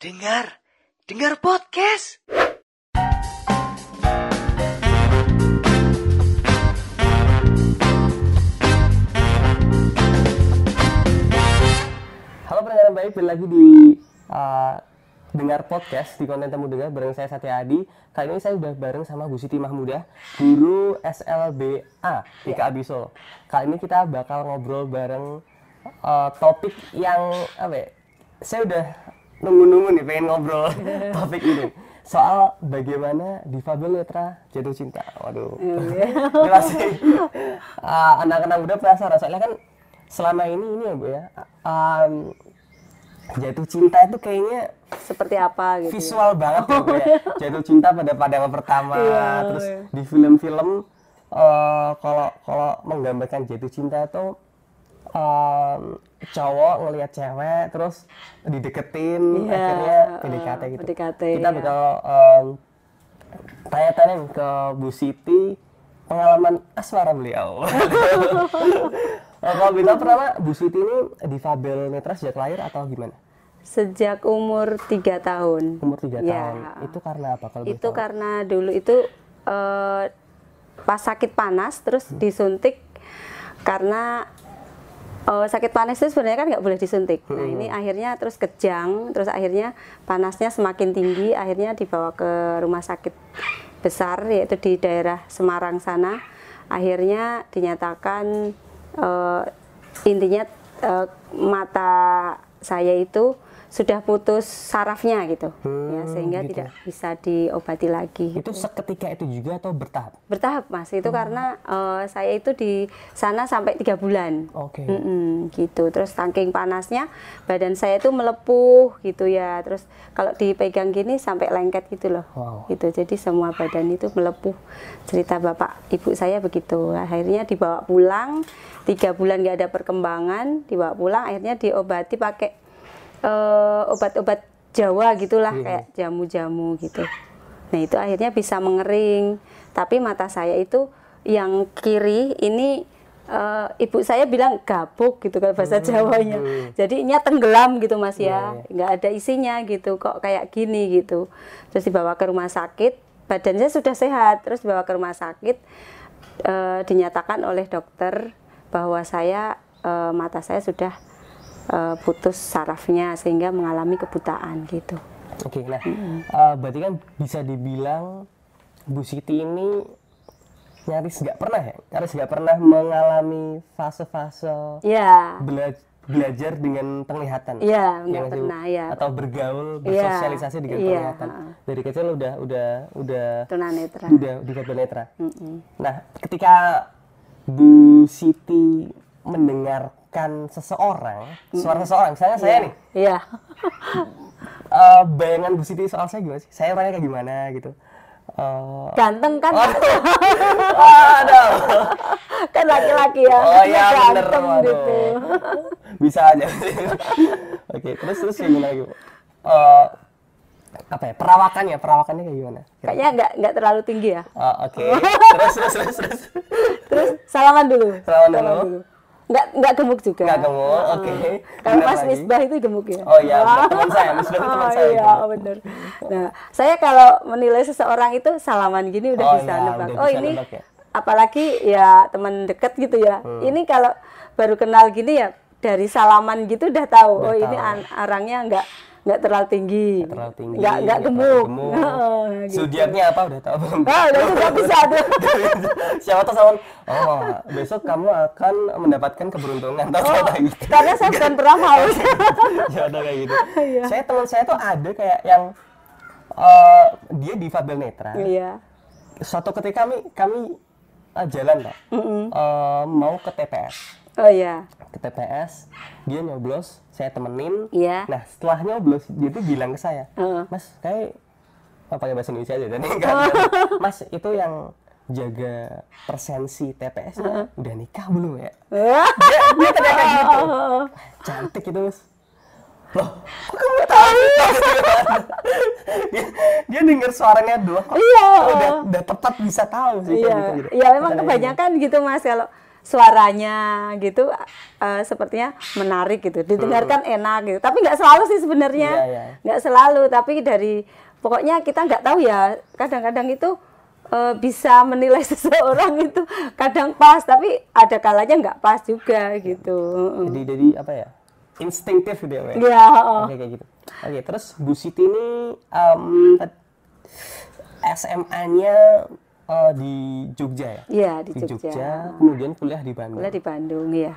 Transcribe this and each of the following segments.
Dengar, dengar podcast. Halo pendengar yang baik, balik lagi di uh, dengar podcast di konten temu dengar bareng saya Satya Adi. Kali ini saya udah bareng sama Bu Siti Mahmudah, guru SLBA di KABI Solo. Kali ini kita bakal ngobrol bareng uh, topik yang apa ya? Saya udah nunggu-nunggu nih pengen ngobrol topik ini soal bagaimana difabel netra jatuh cinta. Waduh, ini pasti uh, anak-anak muda penasaran soalnya kan selama ini ini ya bu ya um, jatuh cinta itu kayaknya seperti apa gitu. ya. visual banget ya bu ya jatuh cinta pada pandangan pertama Iya, terus iya. di film-film eh, kalau kalau menggambarkan jatuh cinta itu um, cowok ngelihat cewek terus dideketin Iya, akhirnya PDKT gitu PDKT, kita iya. bakal um, tanya-tanya ke Bu Siti pengalaman asmara beliau. Kalau bintang pertama Bu Siti ini difabel netra sejak lahir atau gimana? Sejak umur tiga tahun. Umur 3 Ya. tahun. Itu karena apa kalau Itu tahu? karena dulu itu eh, pas sakit panas terus Hmm. disuntik karena eh, sakit panas itu sebenarnya kan nggak boleh disuntik. Nah ini akhirnya terus kejang, terus akhirnya panasnya semakin tinggi, akhirnya dibawa ke rumah sakit besar yaitu di daerah Semarang sana. Akhirnya dinyatakan eh, intinya eh, mata saya itu sudah putus sarafnya gitu, ya Hmm, sehingga gitu. tidak bisa diobati lagi. Itu seketika itu juga atau bertahap? Bertahap mas, itu Hmm. karena eh, saya itu di sana sampai tiga bulan. Oke. Mm-mm, gitu terus saking panasnya badan saya itu melepuh gitu ya terus kalau dipegang gini sampai lengket gitu loh Wow. gitu jadi semua badan itu melepuh cerita bapak ibu saya begitu akhirnya dibawa pulang tiga bulan nggak ada perkembangan dibawa pulang akhirnya diobati pakai eh, obat-obat Jawa gitulah Iya. kayak jamu-jamu gitu. Nah itu akhirnya bisa mengering. Tapi mata saya itu yang kiri ini eh, ibu saya bilang gabuk gitu kan bahasa Jawanya. Jadinya tenggelam gitu mas ya. Nggak ada isinya gitu kok kayak gini gitu. Terus dibawa ke rumah sakit badannya sudah sehat. Terus dibawa ke rumah sakit eh, dinyatakan oleh dokter bahwa saya eh, mata saya sudah eh, putus sarafnya sehingga mengalami kebutaan gitu. Oke, nah eh, berarti kan bisa dibilang Bu Siti ini nyaris nggak pernah ya, nyaris nggak pernah mengalami fase-fase ya bela- belajar dengan penglihatan. Iya, nggak pernah, ya. Atau bergaul, Iya, bersosialisasi dengan iya, penglihatan. Dari kecil udah udah udah tunanetra. udah di netra. Nah, ketika Bu Siti mendengarkan seseorang, suara seseorang, misalnya saya nih, iya eh, bayangan Bu Siti soal saya gimana sih? Saya orangnya kayak gimana gitu. Eh, ganteng kan Aduh. kan laki-laki ya Oh iya bener. gitu Bisa aja. Oke, terus terus kayak gimana gitu? Eh, apa ya? Perawakannya, perawakannya kayak gimana? kayaknya nggak nggak terlalu tinggi ya Oh, Oke. Terus terus terus terus. terus salaman dulu Salaman dulu. Nggak nggak gemuk juga Nggak gemuk, oke. kalau Bener Mas lagi. Misbah itu gemuk ya Oh iya, teman saya, Misbah itu teman Oh, saya. iya benar nah saya kalau menilai seseorang itu salaman gini udah Oh, bisa iya, nebak udah oh bisa ini nebak ya. apalagi ya teman deket gitu ya Hmm. ini kalau baru kenal gini ya dari salaman gitu udah tahu Udah oh ini tahu. an- orangnya nggak nggak terlalu tinggi Terlalu tinggi. nggak nggak gemuk, gemuk. Heeh, gitu. Zodiaknya apa udah tahu belum? Oh, udah udah bisa tuh. Siapa tahu sama oh besok kamu akan mendapatkan keberuntungan atau Oh, kayak gitu. karena saya bukan peramal. ya udah kayak gitu. Iya. Saya teman saya tuh ada kayak yang eh, dia difabel netra. Iya. Suatu ketika kami kami eh, jalan pak, Eh, mau ke TPS. Oh iya. Ke TPS, dia nyoblos, saya temenin. Iya. Nah setelah nyoblos dia tuh bilang ke saya, Heeh. Mas kayak oh, pakai bahasa Indonesia aja dan enggak, Mas itu yang jaga persensi TPS -nya udah nikah belum ya? Wah. Dia, dia kayak gitu. Cantik itu mas. Loh, kok kamu tahu? dia, dia denger suaranya doang. Iya. Oh, udah, udah tepat bisa tahu sih Iya. gitu, gitu. Iya memang kebanyakan gitu Mas kalau suaranya gitu eh, sepertinya menarik gitu didengarkan enak gitu tapi nggak selalu sih sebenarnya Iya, iya. nggak selalu tapi dari pokoknya kita nggak tahu ya kadang-kadang itu eh, bisa menilai seseorang itu kadang pas tapi ada kalanya nggak pas juga gitu Jadi jadi apa ya? Instinktif gitu ya, ya oh. Oke kayak gitu. Oke, terus Bu Siti ini tad- SMA-nya eh, di Jogja ya? Iya di Di Jogja. Jogja, kemudian kuliah di Bandung. Kuliah di Bandung ya.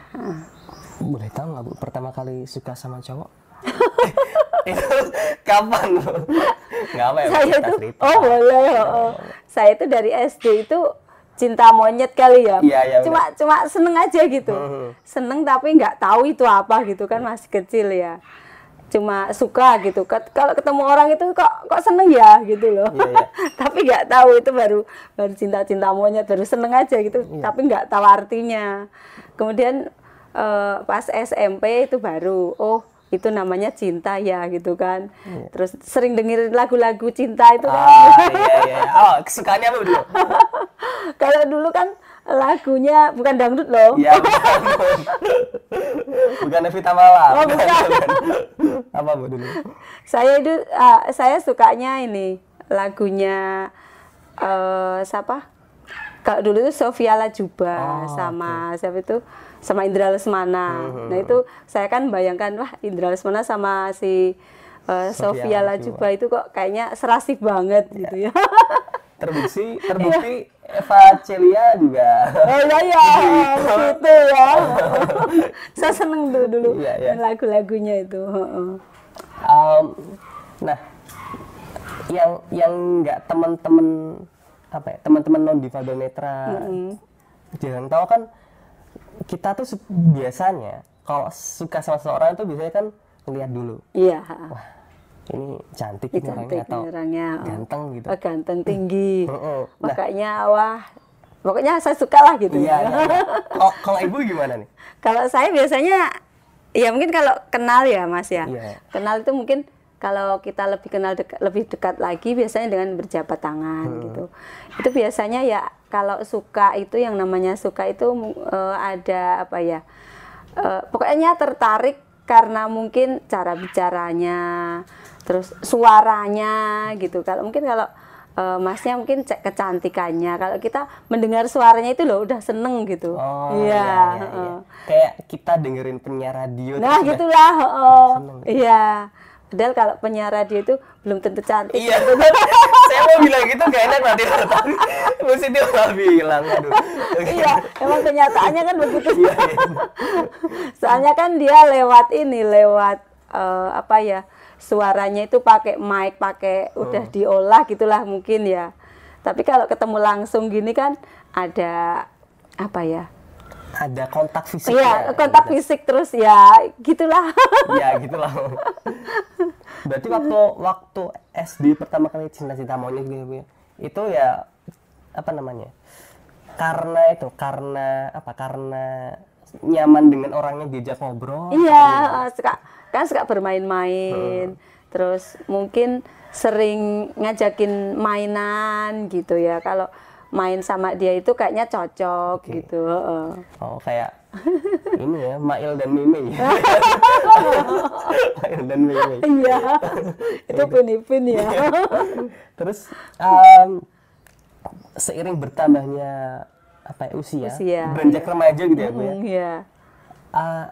Boleh tahu nggak Bu pertama kali suka sama cowok? itu kapan Bu? Nggak apa ya? Saya itu cerita. oh boleh oh, oh. Saya itu dari SD itu cinta monyet kali ya. Iya, iya, cuma cuma seneng aja gitu. Mhm. Seneng tapi nggak tahu itu apa gitu kan masih kecil ya. Cuma suka gitu. Kalau ketemu orang itu kok kok seneng ya gitu loh. Iya, iya. tapi nggak tahu itu baru baru cinta-cinta monyet baru seneng aja gitu. Iya. Tapi nggak tahu artinya. Kemudian eh, pas SMP itu baru oh itu namanya cinta ya gitu kan. Terus sering dengerin lagu-lagu cinta itu kan. Ah, iya, iya. Oh, kesukaannya apa dulu? Kalau dulu kan lagunya bukan dangdut loh. Iya, bukan. bukan Evita Mala. Oh, bukan. apa Bu dulu? Saya itu ah, saya sukanya ini lagunya eh siapa? Kalau dulu itu Sofia Lajuba Oh, sama siapa itu? Sama Indra Lesmana. Hmm, Nah, itu saya kan bayangkan wah Indra Lesmana sama si eh, Sofia Sofia Lajuba. Itu kok kayaknya serasi banget Iya. gitu ya. Terbukti, terbukti Eva Celia juga. Oh iya ya, begitu ya. saya seneng dulu dulu Iya, iya. lagu-lagunya itu. Um, nah, yang yang nggak teman-teman apa ya teman-teman non difabel netra jangan tahu kan kita tuh biasanya kalau suka sama seseorang itu biasanya kan ngeliat dulu Iya. wah ini cantik ini orangnya cantik atau orangnya. oh. ganteng gitu Oh, ganteng tinggi. Heeh. Nah. Makanya wah, pokoknya saya suka lah gitu. iya ya. iya, iya. kalau kalau ibu gimana nih kalau saya biasanya, ya mungkin kalau kenal ya Mas ya. Iya. Kenal itu mungkin kalau kita lebih kenal dek- lebih dekat lagi biasanya dengan berjabat tangan gitu. Itu biasanya ya kalau suka itu yang namanya suka itu eh, ada apa ya? eh, pokoknya tertarik karena mungkin cara bicaranya, terus suaranya gitu. Kalau mungkin kalau eh, masnya mungkin cek kecantikannya. Kalau kita mendengar suaranya itu loh udah seneng gitu. oh iya. iya, iya, heeh. kayak kita dengerin penyiar radio Nah terus udah- gitulah, heeh. seneng. iya. Padahal kalau penyiar radio itu belum tentu cantik. Iya, saya mau bilang gitu gak enak nanti Bu Siti malah bilang, aduh. iya, emang kenyataannya kan begitu. Iya, iya. Soalnya kan dia lewat ini, lewat eh, apa ya? Suaranya itu pakai mic, pakai Oh. udah diolah gitulah mungkin ya. Tapi kalau ketemu langsung gini kan ada apa ya? Ada kontak fisik. Iya, kontak fisik terus ya, gitulah. Iya, gitulah. Berarti waktu waktu SD pertama kali cinta-cinta monyet gitu ya, itu ya apa namanya? Karena itu, karena apa? Karena nyaman dengan orangnya diajak ngobrol. Iya, eh, suka kan suka bermain-main. Terus mungkin sering ngajakin mainan gitu ya. Kalau main sama dia itu kayaknya cocok gitu. heeh. Oh, kayak ini ya, Mail dan Mimi. Mail dan Mimi. Iya. itu pin-pin ya. Terus em, seiring bertambahnya apa ya, usia, Usia, beranjak remaja gitu ya, Bu ya. Hmm, Iya. Uh,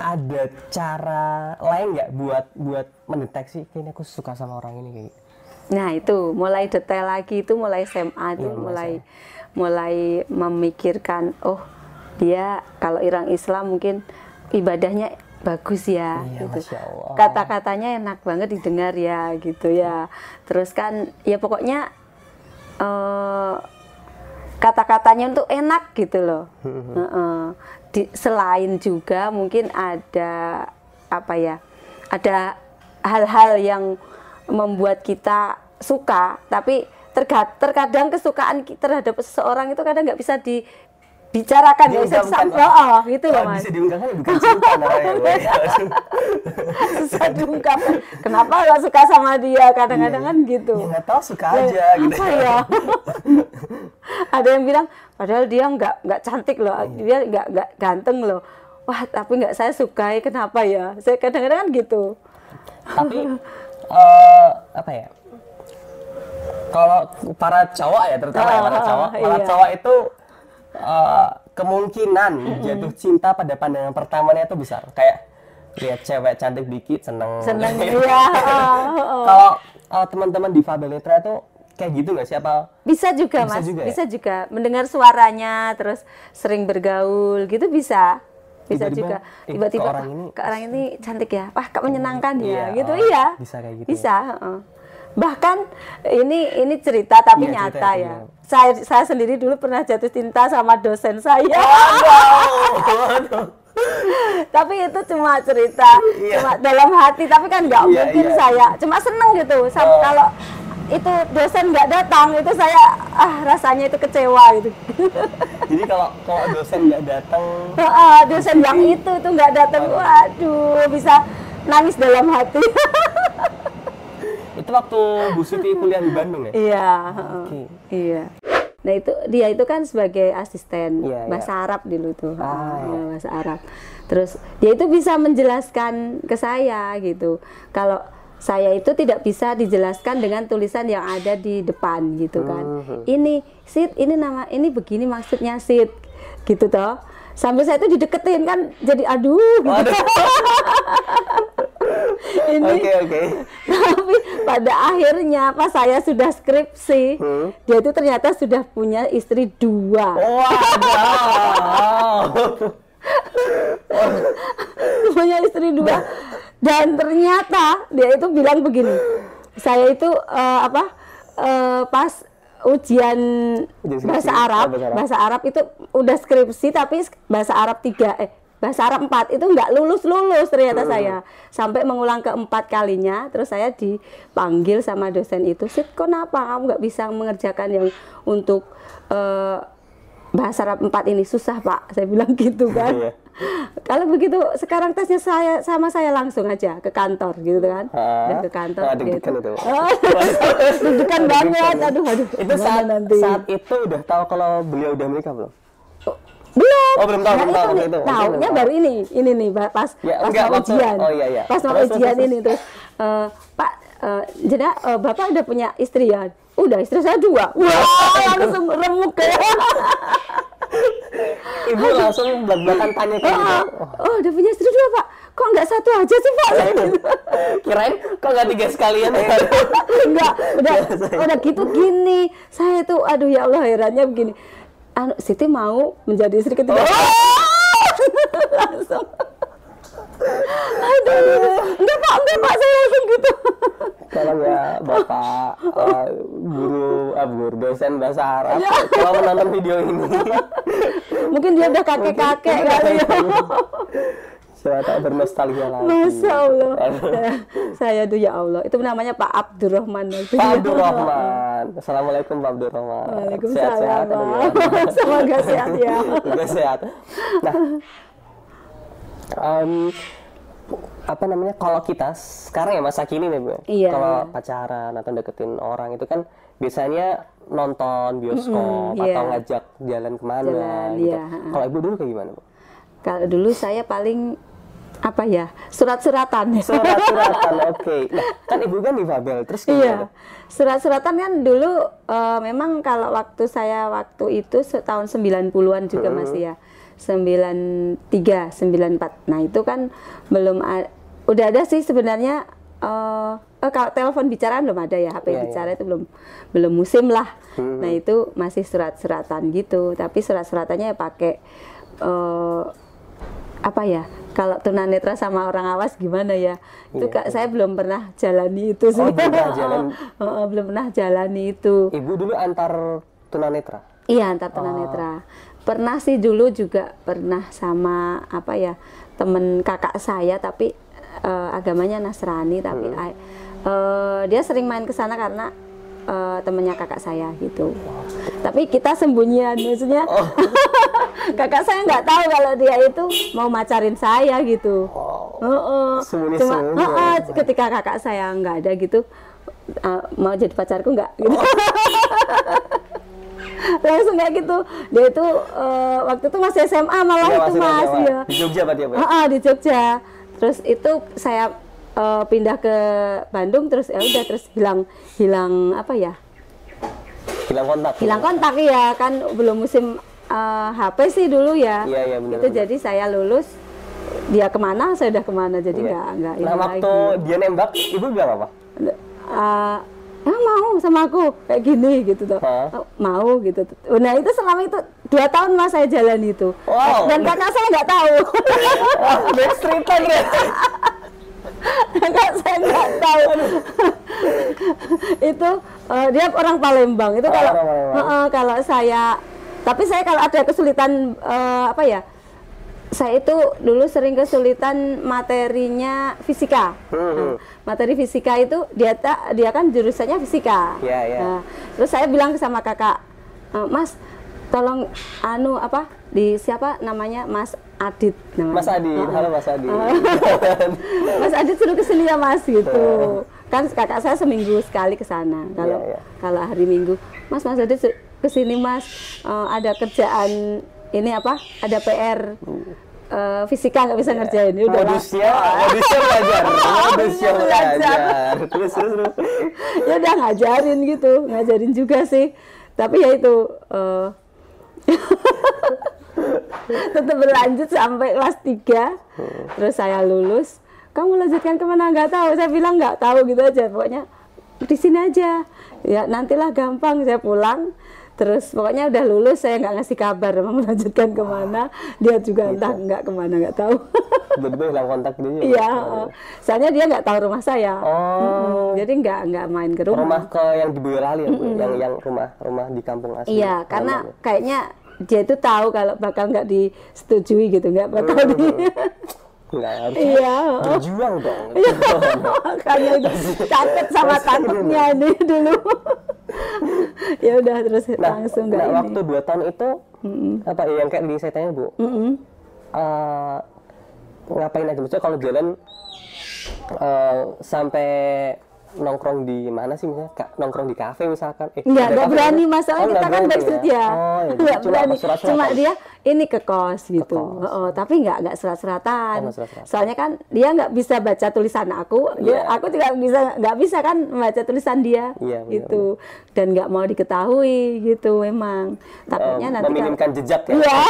ada cara lain nggak buat buat mendeteksi kayaknya aku suka sama orang ini kayak gitu? Nah, itu mulai detail lagi itu mulai SMA itu Iya, mulai mulai memikirkan oh, dia kalau orang Islam mungkin ibadahnya bagus ya Iya, gitu. Kata-katanya enak banget didengar ya gitu ya. Terus kan ya pokoknya eh kata-katanya untuk enak gitu loh. Heeh. Di- selain juga mungkin ada apa ya? Ada hal-hal yang membuat kita suka, tapi terkadang kesukaan terhadap seseorang itu kadang nggak bisa di bicarakan nggak bisa disampaikan oh, oh, gitu loh mas. bisa diungkapkan ya bukan cinta namanya. susah diungkapkan kenapa nggak suka sama dia? Kadang-kadang kan gitu. Ya nggak tahu suka Ya, aja gitu. apa ya? Ada yang bilang padahal dia nggak nggak cantik loh. Iya. dia nggak nggak ganteng loh. Wah tapi nggak saya sukai kenapa ya? Saya kadang-kadang kan gitu. Tapi eh, apa ya? Kalau para cowok ya terutama ya para Ah, cowok, para iya. cowok itu eh, kemungkinan jatuh cinta pada pandangan pertamanya itu besar. Kayak lihat cewek cantik dikit seneng. seneng ya oh, oh. Kalau eh, teman-teman di Fabenetra itu kayak gitu nggak sih apa? bisa juga Bisa mas juga ya? bisa juga mendengar suaranya terus sering bergaul gitu bisa bisa Tiba-tiba, juga eh, tiba-tiba ke orang "Ah, ini- ke orang ini cantik ya wah kak menyenangkan Iya, ya gitu oh, iya bisa kayak gitu bisa heeh. Bahkan ini ini cerita tapi Iya, cerita nyata ya, ya. iya. saya saya sendiri dulu pernah jatuh cinta sama dosen saya. Tapi itu cuma cerita Iya. cuma dalam hati. Tapi kan nggak Iya, mungkin iya. saya cuma seneng gitu. Sama Oh. kalau itu dosen nggak datang itu saya ah rasanya itu kecewa gitu. Jadi kalau kalau dosen nggak datang, Heeh, dosen yang itu tuh nggak datang. Waduh bisa nangis dalam hati itu waktu Bu Siti kuliah di Bandung ya? iya. Oke. iya nah itu dia itu kan sebagai asisten Iya, bahasa Arab dulu tuh Ah, Heeh, bahasa Arab terus dia itu bisa menjelaskan ke saya gitu kalau saya itu tidak bisa dijelaskan dengan tulisan yang ada di depan gitu kan Mhm. ini sit ini nama ini begini maksudnya sit gitu toh sambil saya itu dideketin kan jadi aduh gitu. Ini Oke oke. tapi pada akhirnya pas saya sudah skripsi Hmm. dia itu ternyata sudah punya istri dua Waduh. punya istri dua dan ternyata dia itu bilang begini saya itu eh, apa eh, pas ujian bahasa Arab bahasa Arab. bahasa Arab itu udah skripsi tapi bahasa Arab tiga eh bahasa Arab empat itu nggak lulus lulus ternyata Hmm. saya. Sampai mengulang keempat kalinya terus saya dipanggil sama dosen itu sit kenapa? Kamu nggak bisa mengerjakan yang untuk eh, bahasa Arab empat ini? Susah pak. Saya bilang gitu kan. Iya. kalau begitu sekarang tesnya saya sama saya langsung aja ke kantor gitu kan. Dan ke kantor Ah, deg-degan gitu. itu. Oh, deg-degan banget. aduh aduh. Itu saat nanti? saat itu udah tahu kalau beliau udah menikah belum? Belum. Oh, belum tahu, Nah, belum tahu itu. Waktu tahunya tahu. baru ini ini nih pas Ya, pas enggak, mau waktu- ujian. oh, iya, iya. pas mau Terus, ujian terus, ini terus eh, pak eh, jadi eh, bapak udah punya istri ya? Udah istri saya dua. Wah langsung remuk ya. Ibu langsung belak-belakan tanya kayak gitu. oh, oh. Udah punya istri dua pak? Kok nggak satu aja sih pak. Kirain kok nggak tiga sekalian? enggak udah udah gitu gini. Saya tuh aduh ya Allah herannya begini anu Siti mau menjadi istri ketiga. Langsung. Aduh enggak pak enggak pak saya langsung gitu. Tolong ya Bapak eh, guru, ah, guru dosen bahasa Arab Ya. kalau menonton video ini. mungkin dia udah kakek kakek kali ya Saya tak bernostalgia lagi. Masya Allah saya, tuh ya Allah itu namanya Pak Abdurrahman Pak Abdurrahman. Assalamualaikum Pak Abdurrahman. Waalaikumsalam Sehat-sehat. Pak. aduh. semoga sehat ya Juga sehat. Nah, em, apa namanya? Kalau kita sekarang ya masa kini nih bu, Iya. kalau pacaran atau deketin orang itu kan biasanya nonton bioskop Mm-mm, atau iya. ngajak jalan ke mana Jalan, gitu. iya. Kalau ibu dulu kayak gimana bu? kalau dulu saya paling apa ya surat-suratan Surat-suratan, oke. Nah, kan ibu kan difabel, terus gimana? Iya, surat-suratan kan dulu eh, memang kalau waktu saya waktu itu tahun 90-an juga masih ya. 93, 94. Nah, itu kan belum udah ada sih sebenarnya eh eh, kalau telepon bicaraan belum ada ya, HP Iya, bicara itu belum belum musim lah. Nah, itu masih surat-suratan gitu, tapi surat-suratannya ya pakai eh apa ya kalau tunanetra sama orang awas gimana ya itu Iya. kak saya belum pernah jalani itu sih Oh, belum pernah jalan. Heeh, belum pernah jalani itu Ibu dulu antar tunanetra. iya antar tunanetra pernah sih dulu juga pernah sama apa ya temen kakak saya tapi eh, agamanya Nasrani tapi Hmm. eh, dia sering main ke sana karena eh, temennya kakak saya gitu tapi kita sembunyian maksudnya Oh. kakak saya nggak tahu kalau dia itu mau macarin saya gitu Heeh. Sembunyi-sembunyi. cuma heeh, ketika kakak saya nggak ada gitu uh, mau jadi pacarku nggak gitu. langsung kayak gitu dia itu uh, waktu itu masih SMA malah Iya, itu masih mas ya Di Jogja berarti ya, ah, di Jogja. Terus itu saya eh, pindah ke Bandung terus ya udah terus hilang hilang apa ya? Hilang kontak. Hilang kontak ya kan belum musim eh, HP sih dulu ya. Iya, iya, benar, Itu jadi saya lulus dia ke mana saya udah ke mana jadi Iya. nggak nggak ini Nah, waktu lagi. dia nembak, ibu bilang apa? Eh, ah, mau sama aku kayak gini gitu tuh? Oh, mau gitu nah itu selama itu dua tahun mas saya jalan itu Wow. dan kakak saya nggak tahu Wah, backstreet ternyata. Kakak saya nggak tahu. itu eh, dia orang Palembang. Itu Oh, kalau orang Palembang. Heeh, kalau saya tapi saya kalau ada kesulitan eh, apa ya? Saya itu dulu sering kesulitan materinya fisika. Hmm, Nah, materi fisika itu dia ta- dia kan jurusannya fisika. Iya, iya. Nah, terus saya bilang sama kakak, "Eh, Mas, tolong anu apa di siapa namanya Mas Adit namanya. Mas Adi, Heeh. halo Mas Adi. Mas Adit suruh ke sini ya Mas gitu. Kan kakak saya seminggu sekali ke sana. Kalau Iya, iya. kalau hari Minggu, Mas Mas Adit ke sini Mas Eh, ada kerjaan ini apa? Ada PR eh, fisika nggak bisa ngerjain. Ya udah. Modusnya, modusnya belajar. Modusnya belajar. belajar. Terus, terus, terus. ya udah ngajarin gitu, ngajarin juga sih. Tapi ya itu eh, tetap berlanjut sampai kelas 3 terus saya lulus. Kamu lanjutkan ke mana? Nggak tahu. Saya bilang nggak tahu gitu aja. Pokoknya di sini aja. Ya nantilah gampang. Saya pulang terus pokoknya udah lulus saya nggak ngasih kabar mau melanjutkan ke mana dia juga entah nggak ke mana nggak tahu Tiba-tiba hilang kontak dia iya soalnya dia nggak tahu rumah saya Oh. Mm-mm, jadi nggak nggak main ke rumah, Rumah ke yang di Boyolali ya, Bu? Yang yang rumah rumah di kampung asli. Iya, karena ya. kayaknya dia itu tahu kalau bakal nggak disetujui gitu, nggak bakal Hmm. di. Enggak harus Iya, berjuang dong. makanya itu takut sama takutnya ini dulu. ya udah terus Nah, langsung nah nggak ini. waktu dua tahun itu apa ya, yang kayak di saya tanya bu, Mm-mm. eh, ngapain aja? Maksudnya kalau jalan eh, sampai nongkrong di mana sih misalnya Ka- nongkrong di kafe misalkan eh, Nggak, nggak berani kan? masalah Oh, kita nggak kan backstreet ya, oh, ya nggak cuma berani. surat-suratan. Cuma dia ini ke kos gitu, kos. Oh, tapi nggak nggak surat-suratan. Oh, surat-suratan. Soalnya kan dia nggak bisa baca tulisan aku, dia, Iya. aku juga bisa nggak bisa kan membaca tulisan dia, Iya, benar, gitu. Dan nggak mau diketahui gitu memang. Takutnya Eh, nanti meminimkan jejak ya Iya.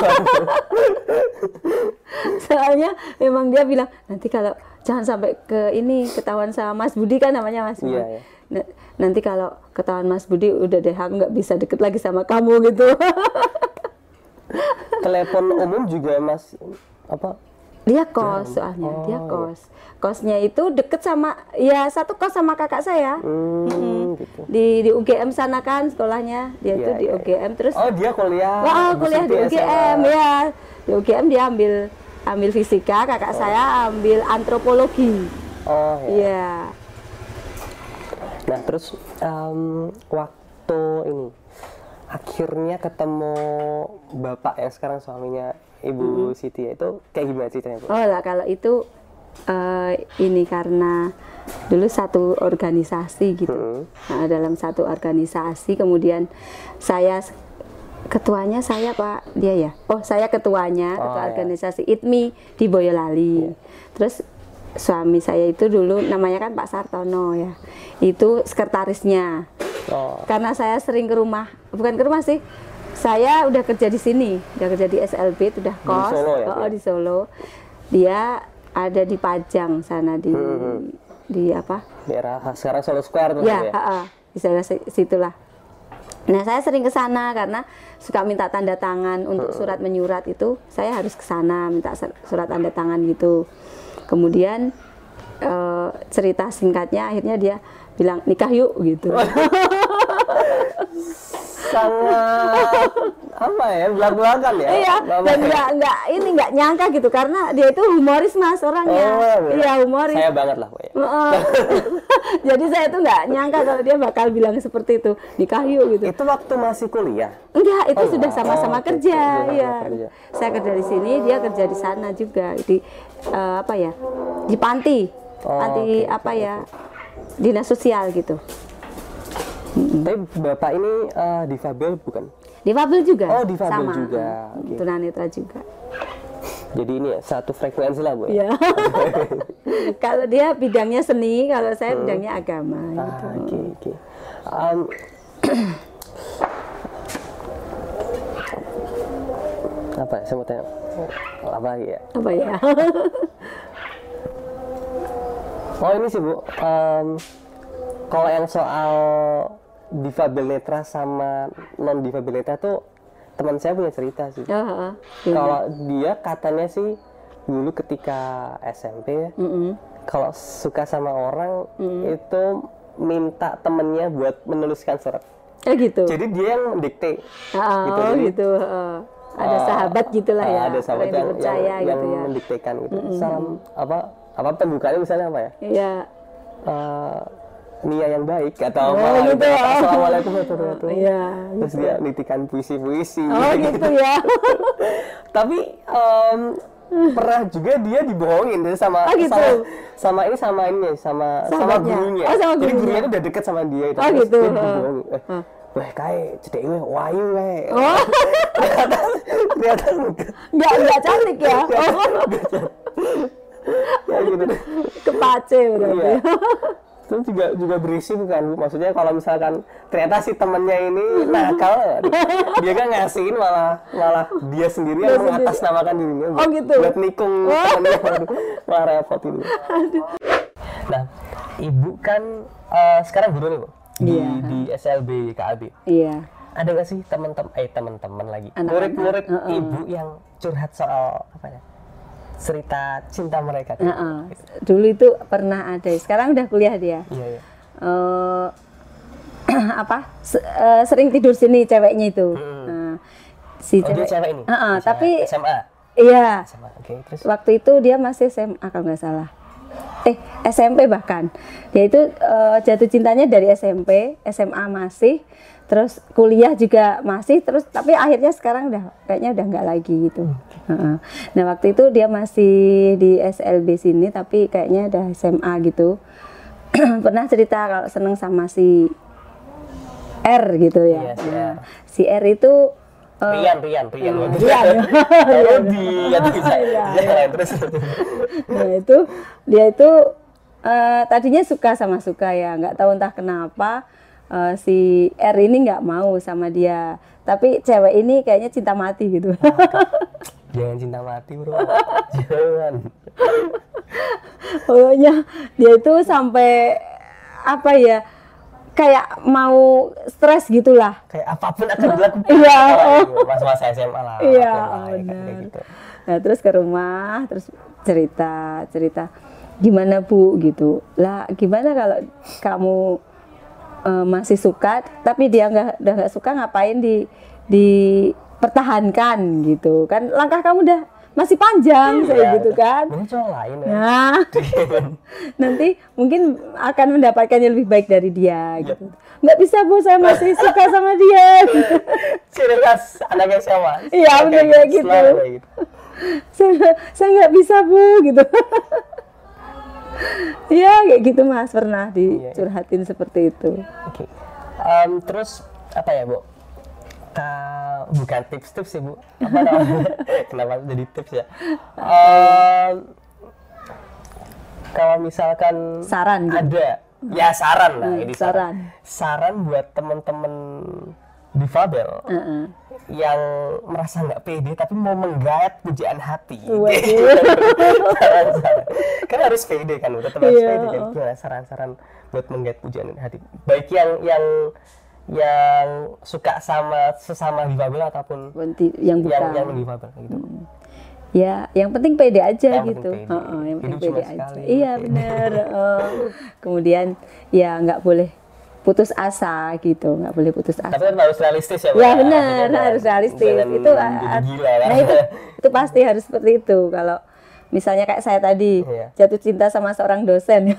Soalnya memang dia bilang nanti kalau jangan sampai ke ini ketahuan sama Mas Budi kan namanya Mas Budi. Iya, iya. N- Nanti kalau ketahuan Mas Budi udah deh aku nggak bisa deket lagi sama kamu gitu. telepon umum juga mas apa dia kos soalnya, dia Oh, kos. Kosnya itu deket sama ya satu kos sama kakak saya. hmm, gitu Di di UGM sana kan sekolahnya. Dia itu Iya, di iya, UGM terus oh dia kuliah Wah, Bu kuliah di UGM ya. Di UGM dia ambil ambil fisika, kakak saya ambil antropologi. oh ya Iya. Nah terus em, waktu ini akhirnya ketemu bapak yang sekarang suaminya ibu Siti itu kayak gimana ceritanya bu? Oh lah kalau itu eh, ini karena dulu satu organisasi gitu. Hmm. Nah, dalam satu organisasi kemudian saya ketuanya saya Pak dia ya. Oh, saya ketuanya Oh, ketua ya. organisasi ITMI di Boyolali. Terus suami saya itu dulu namanya kan Pak Sartono ya. Itu sekretarisnya. Oh Karena saya sering ke rumah, bukan ke rumah sih. Saya udah kerja di sini, udah kerja di SLB, udah kos. Solo ya, Oh, ya? di Solo. Dia ada di Pajang sana di Hmm, di apa? daerah sekarang Solo Square tuh Ya, ya? ha-ha, di sana si- situlah. Nah, saya sering ke sana karena suka minta tanda tangan untuk surat menyurat itu, saya harus ke sana minta surat tanda tangan gitu. Kemudian eh, cerita singkatnya akhirnya dia bilang nikah yuk gitu. sangat apa ya belak belakan ya Iya, dan ya? nggak nggak ini nggak nyangka gitu karena dia itu humoris mas orangnya. Oh, iya humoris. saya banget lah Heeh. Jadi saya tuh nggak nyangka kalau dia bakal bilang seperti itu nikah yuk gitu. itu waktu masih kuliah Enggak, itu Oh, sudah enggak. sama-sama Oh, kerja, sama-sama ya. kerja. Saya kerja di sini, dia kerja di sana juga di eh, apa ya? Di panti, Oh, panti oke, apa ya? Dinas sosial gitu. Tapi bapak ini eh, difabel bukan Difabel juga. Oh, difabel sama. juga, oke. Tunanetra juga. jadi ini ya satu frekuensi lah bu ya Iya. kalau dia bidangnya seni, kalau saya bidangnya agama gitu. Ah, oke oke Em, apa ya, saya mau tanya apa lagi ya Apa ya? Oh ini sih bu, Em, kalau yang soal difabel netra sama non difabel netra tuh teman saya punya cerita sih. Oh, oh. Kalau dia katanya sih dulu ketika SMP ya, Mm-mm. kalau suka sama orang itu minta temennya buat menuliskan surat. Oh gitu. Jadi dia yang mendikte. Ah, gitu, oh jadi- gitu. oh. Ada Ah, sahabat gitulah ah, ya. Ada sahabat yang, yang, dipercaya yang gitu ya. mendiktekan gitu. Salam apa apa pembukaannya misalnya apa ya? Iya. eh Nia yang baik atau Oh, apa gitu ya. Assalamualaikum warahmatullahi wabarakatuh. Iya. Terus dia nitikan puisi-puisi. Oh gitu ya. Tapi em, pernah juga dia dibohongin tuh sama Oh, gitu. sama sama ini sama ini sama sama gurunya. Oh, sama Jadi gurunya. gurunya itu udah deket sama dia itu. Oh, Terus gitu. Dia dibohongin. Eh, Wah, kayak cedek gue wayu kayak. Oh, ternyata ternyata enggak. nggak nggak cantik ya. Oh, Ya gitu. kepace berarti. Iya. Terus juga juga berisi bukan Bu? Maksudnya kalau misalkan ternyata si temennya ini nakal, dia kan ngasihin malah malah dia sendiri yang mengatasnamakan dirinya Oh, gitu. buat nikung temennya, malah repot ini. Nah, ibu kan eh, sekarang guru nih bu di, Iya. di SLB KAB. Iya. Ada nggak sih teman-teman eh teman-teman lagi murid-murid heeh. ibu yang curhat soal apa ya cerita cinta mereka? Heeh. Dulu itu pernah ada. Sekarang udah kuliah dia. Iya iya. eh apa se- eh, sering tidur sini ceweknya itu. Nah, si Oh dia cewek ini? Heeh, Bisa tapi SMA. iya SMA. Terus waktu itu dia masih SMA kalau nggak salah. Eh SMP bahkan. Dia itu eh, jatuh cintanya dari SMP, SMA masih, terus kuliah juga masih, terus tapi akhirnya sekarang udah kayaknya udah nggak lagi gitu. Heeh. Nah waktu itu dia masih di SLB sini, tapi kayaknya udah SMA gitu. Pernah cerita kalau seneng sama si R gitu ya. Iya, si Nah, R. si R itu eh, Rian, Rian, Rian. Rian. Rudi, ya bisa. Iya, Iya, terus. nah itu dia itu eh, tadinya suka sama suka ya nggak tahu entah kenapa eh, si R ini nggak mau sama dia tapi cewek ini kayaknya cinta mati gitu Jangan cinta mati, Bro. Jangan. pokoknya dia itu sampai apa ya kayak mau stres gitulah Kayak apa pun akan dilakukan. Iya, Oh, Mas-mas SMA lah. Iya, benar. gitu. Nah, terus ke rumah, terus cerita, cerita gimana Bu gitu. Lah, gimana kalau kamu eh, masih suka tapi dia nggak udah nggak suka ngapain di dipertahankan gitu. Kan langkah kamu udah masih panjang saya Iya, gitu kan. Mungkin cowok lain ya. Nah, nanti mungkin akan mendapatkan yang lebih baik dari dia Iya. gitu. Nggak bisa Bu, saya masih suka sama dia. Ciri khas anaknya siapa? Iya, bener kayak gitu. Gitu. saya saya nggak bisa bu gitu ya kayak gitu mas pernah Iya, dicurhatin seperti itu Oke. Em, terus apa ya, Bu? Ka, bukan tips-tips sih, Bu. Kenapa jadi tips ya? Em, kalau misalkan Saran gitu. ada ya saran lah Hmm, ini saran. saran. Saran buat teman-teman difabel Heeh. yang merasa nggak pede tapi mau menggait pujaan hati. Saran-saran. kan harus pede kan, tetap harus Iya. pede kan. Saran-saran buat menggait pujaan hati? Baik yang yang yang suka sama sesama difabel ataupun Berhenti yang yang bukan yang difabel gitu. ya yang penting pede aja Yang gitu pede. Heeh, yang penting pede aja sekali, iya benar Heeh. kemudian ya nggak boleh putus asa gitu nggak boleh putus asa Tapi kan harus realistis ya, Mbak? ya benar harus realistis jangan itu jadi ah, gila kan? nah itu itu pasti harus seperti itu kalau misalnya kayak saya tadi Iya. jatuh cinta sama seorang dosen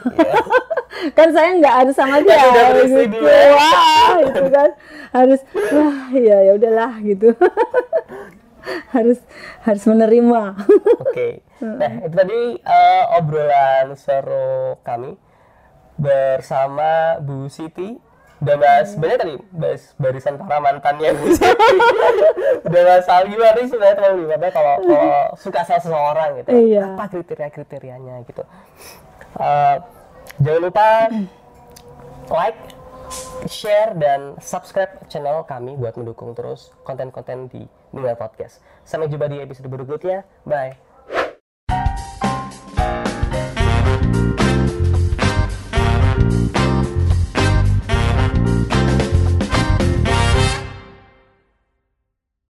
kan saya nggak harus sama dia gitu. ya. wah itu kan. Harus wah ya ya udahlah gitu. Harus harus menerima. Oke. Nah, itu tadi eh, obrolan seru kami bersama Bu Siti udah bahas banyak tadi bahas barisan para mantannya Bu Siti. Udah bahas soal gimana sih sebenarnya teman gimana kalau kalau suka sama seseorang gitu. Iya. apa kriteria kriterianya gitu? Eh, jangan lupa like share dan subscribe channel kami buat mendukung terus konten-konten di Dengar Podcast. Sampai jumpa di episode berikutnya. Bye.